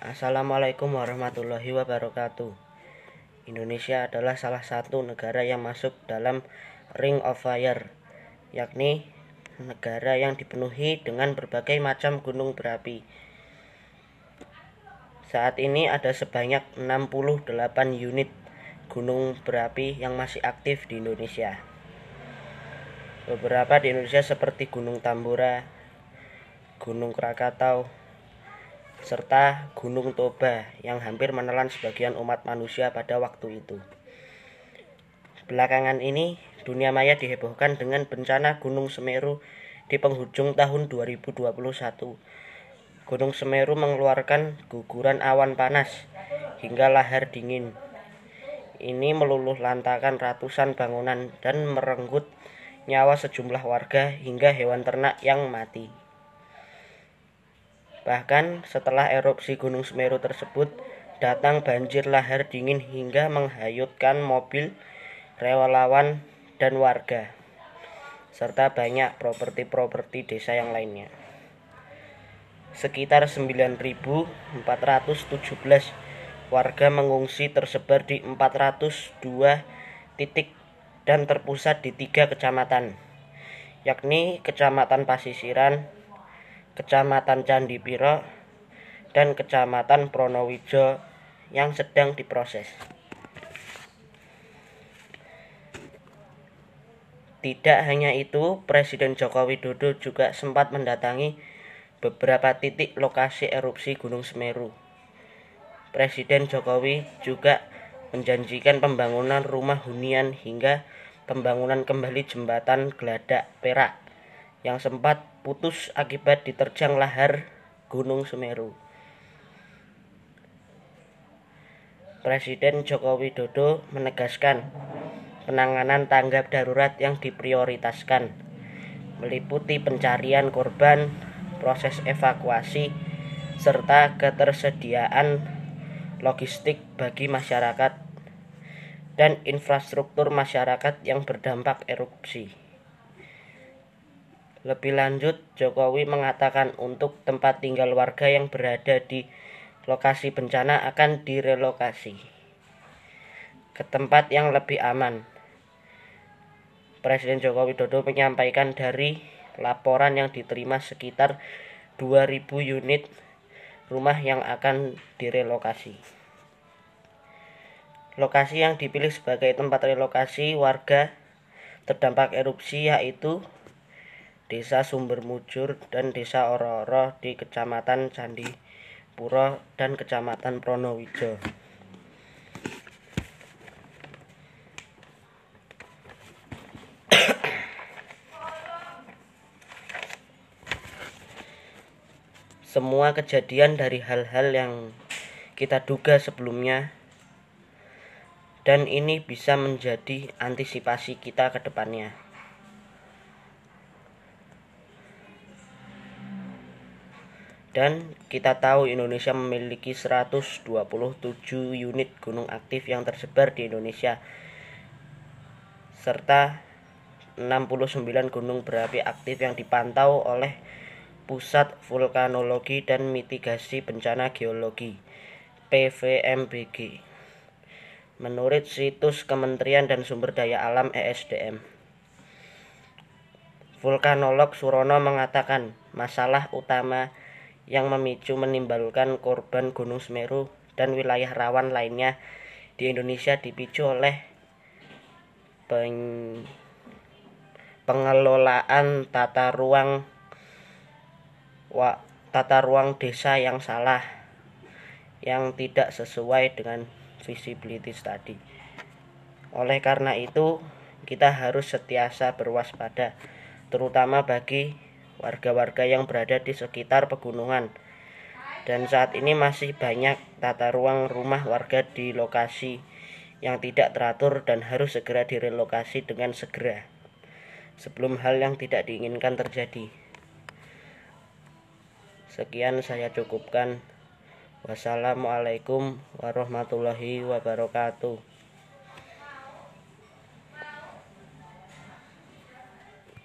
Assalamualaikum warahmatullahi wabarakatuh. Indonesia adalah salah satu negara yang masuk dalam Ring of Fire, yakni negara yang dipenuhi dengan berbagai macam gunung berapi. Saat ini ada sebanyak 68 unit gunung berapi yang masih aktif di Indonesia. Beberapa di Indonesia seperti Gunung Tambora, Gunung Krakatau, serta Gunung Toba yang hampir menelan sebagian umat manusia pada waktu itu. Belakangan ini, dunia maya dihebohkan dengan bencana Gunung Semeru di penghujung tahun 2021. Gunung Semeru mengeluarkan guguran awan panas hingga lahar dingin. Ini meluluh lantakan ratusan bangunan dan merenggut nyawa sejumlah warga hingga hewan ternak yang mati. Bahkan setelah erupsi Gunung Semeru tersebut, datang banjir lahar dingin hingga menghanyutkan mobil, relawan, dan warga, serta banyak properti-properti desa yang lainnya. Sekitar 9.417 warga mengungsi tersebar di 402 titik dan terpusat di tiga kecamatan, yakni Kecamatan Pasisiran, Kecamatan Candipiro, dan Kecamatan Pronowijo yang sedang diproses. Tidak hanya itu, Presiden Joko Widodo juga sempat mendatangi beberapa titik lokasi erupsi Gunung Semeru. Presiden Jokowi juga menjanjikan pembangunan rumah hunian hingga pembangunan kembali jembatan Geladak Perak yang sempat putus akibat diterjang lahar Gunung Semeru. Presiden Joko Widodo menegaskan penanganan tanggap darurat yang diprioritaskan meliputi pencarian korban, proses evakuasi, serta ketersediaan logistik bagi masyarakat dan infrastruktur masyarakat yang berdampak erupsi. Lebih lanjut, Jokowi mengatakan untuk tempat tinggal warga yang berada di lokasi bencana akan direlokasi ke tempat yang lebih aman. Presiden Joko Widodo menyampaikan dari laporan yang diterima sekitar 2000 unit rumah yang akan direlokasi. Lokasi yang dipilih sebagai tempat relokasi warga terdampak erupsi yaitu Desa Sumber Mujur dan Desa Oro-Oro di Kecamatan Candipuro dan Kecamatan Pronowijo. Semua kejadian dari hal-hal yang kita duga sebelumnya dan ini bisa menjadi antisipasi kita ke depannya. Dan kita tahu Indonesia memiliki 127 unit gunung aktif yang tersebar di Indonesia serta 69 gunung berapi aktif yang dipantau oleh Pusat Vulkanologi dan Mitigasi Bencana Geologi PVMBG. Menurut situs Kementerian dan Sumber Daya Alam ESDM. Vulkanolog Surono mengatakan masalah utama yang memicu menimbulkan korban Gunung Semeru dan wilayah rawan lainnya di Indonesia dipicu oleh peng pengelolaan tata ruang wa, tata ruang desa yang salah yang tidak sesuai dengan visibility study. Oleh karena itu, kita harus setiasa berwaspada terutama bagi warga-warga yang berada di sekitar pegunungan. Dan saat ini masih banyak tata ruang rumah warga di lokasi yang tidak teratur dan harus segera direlokasi dengan segera sebelum hal yang tidak diinginkan terjadi. Sekian saya cukupkan. Wassalamualaikum warahmatullahi wabarakatuh.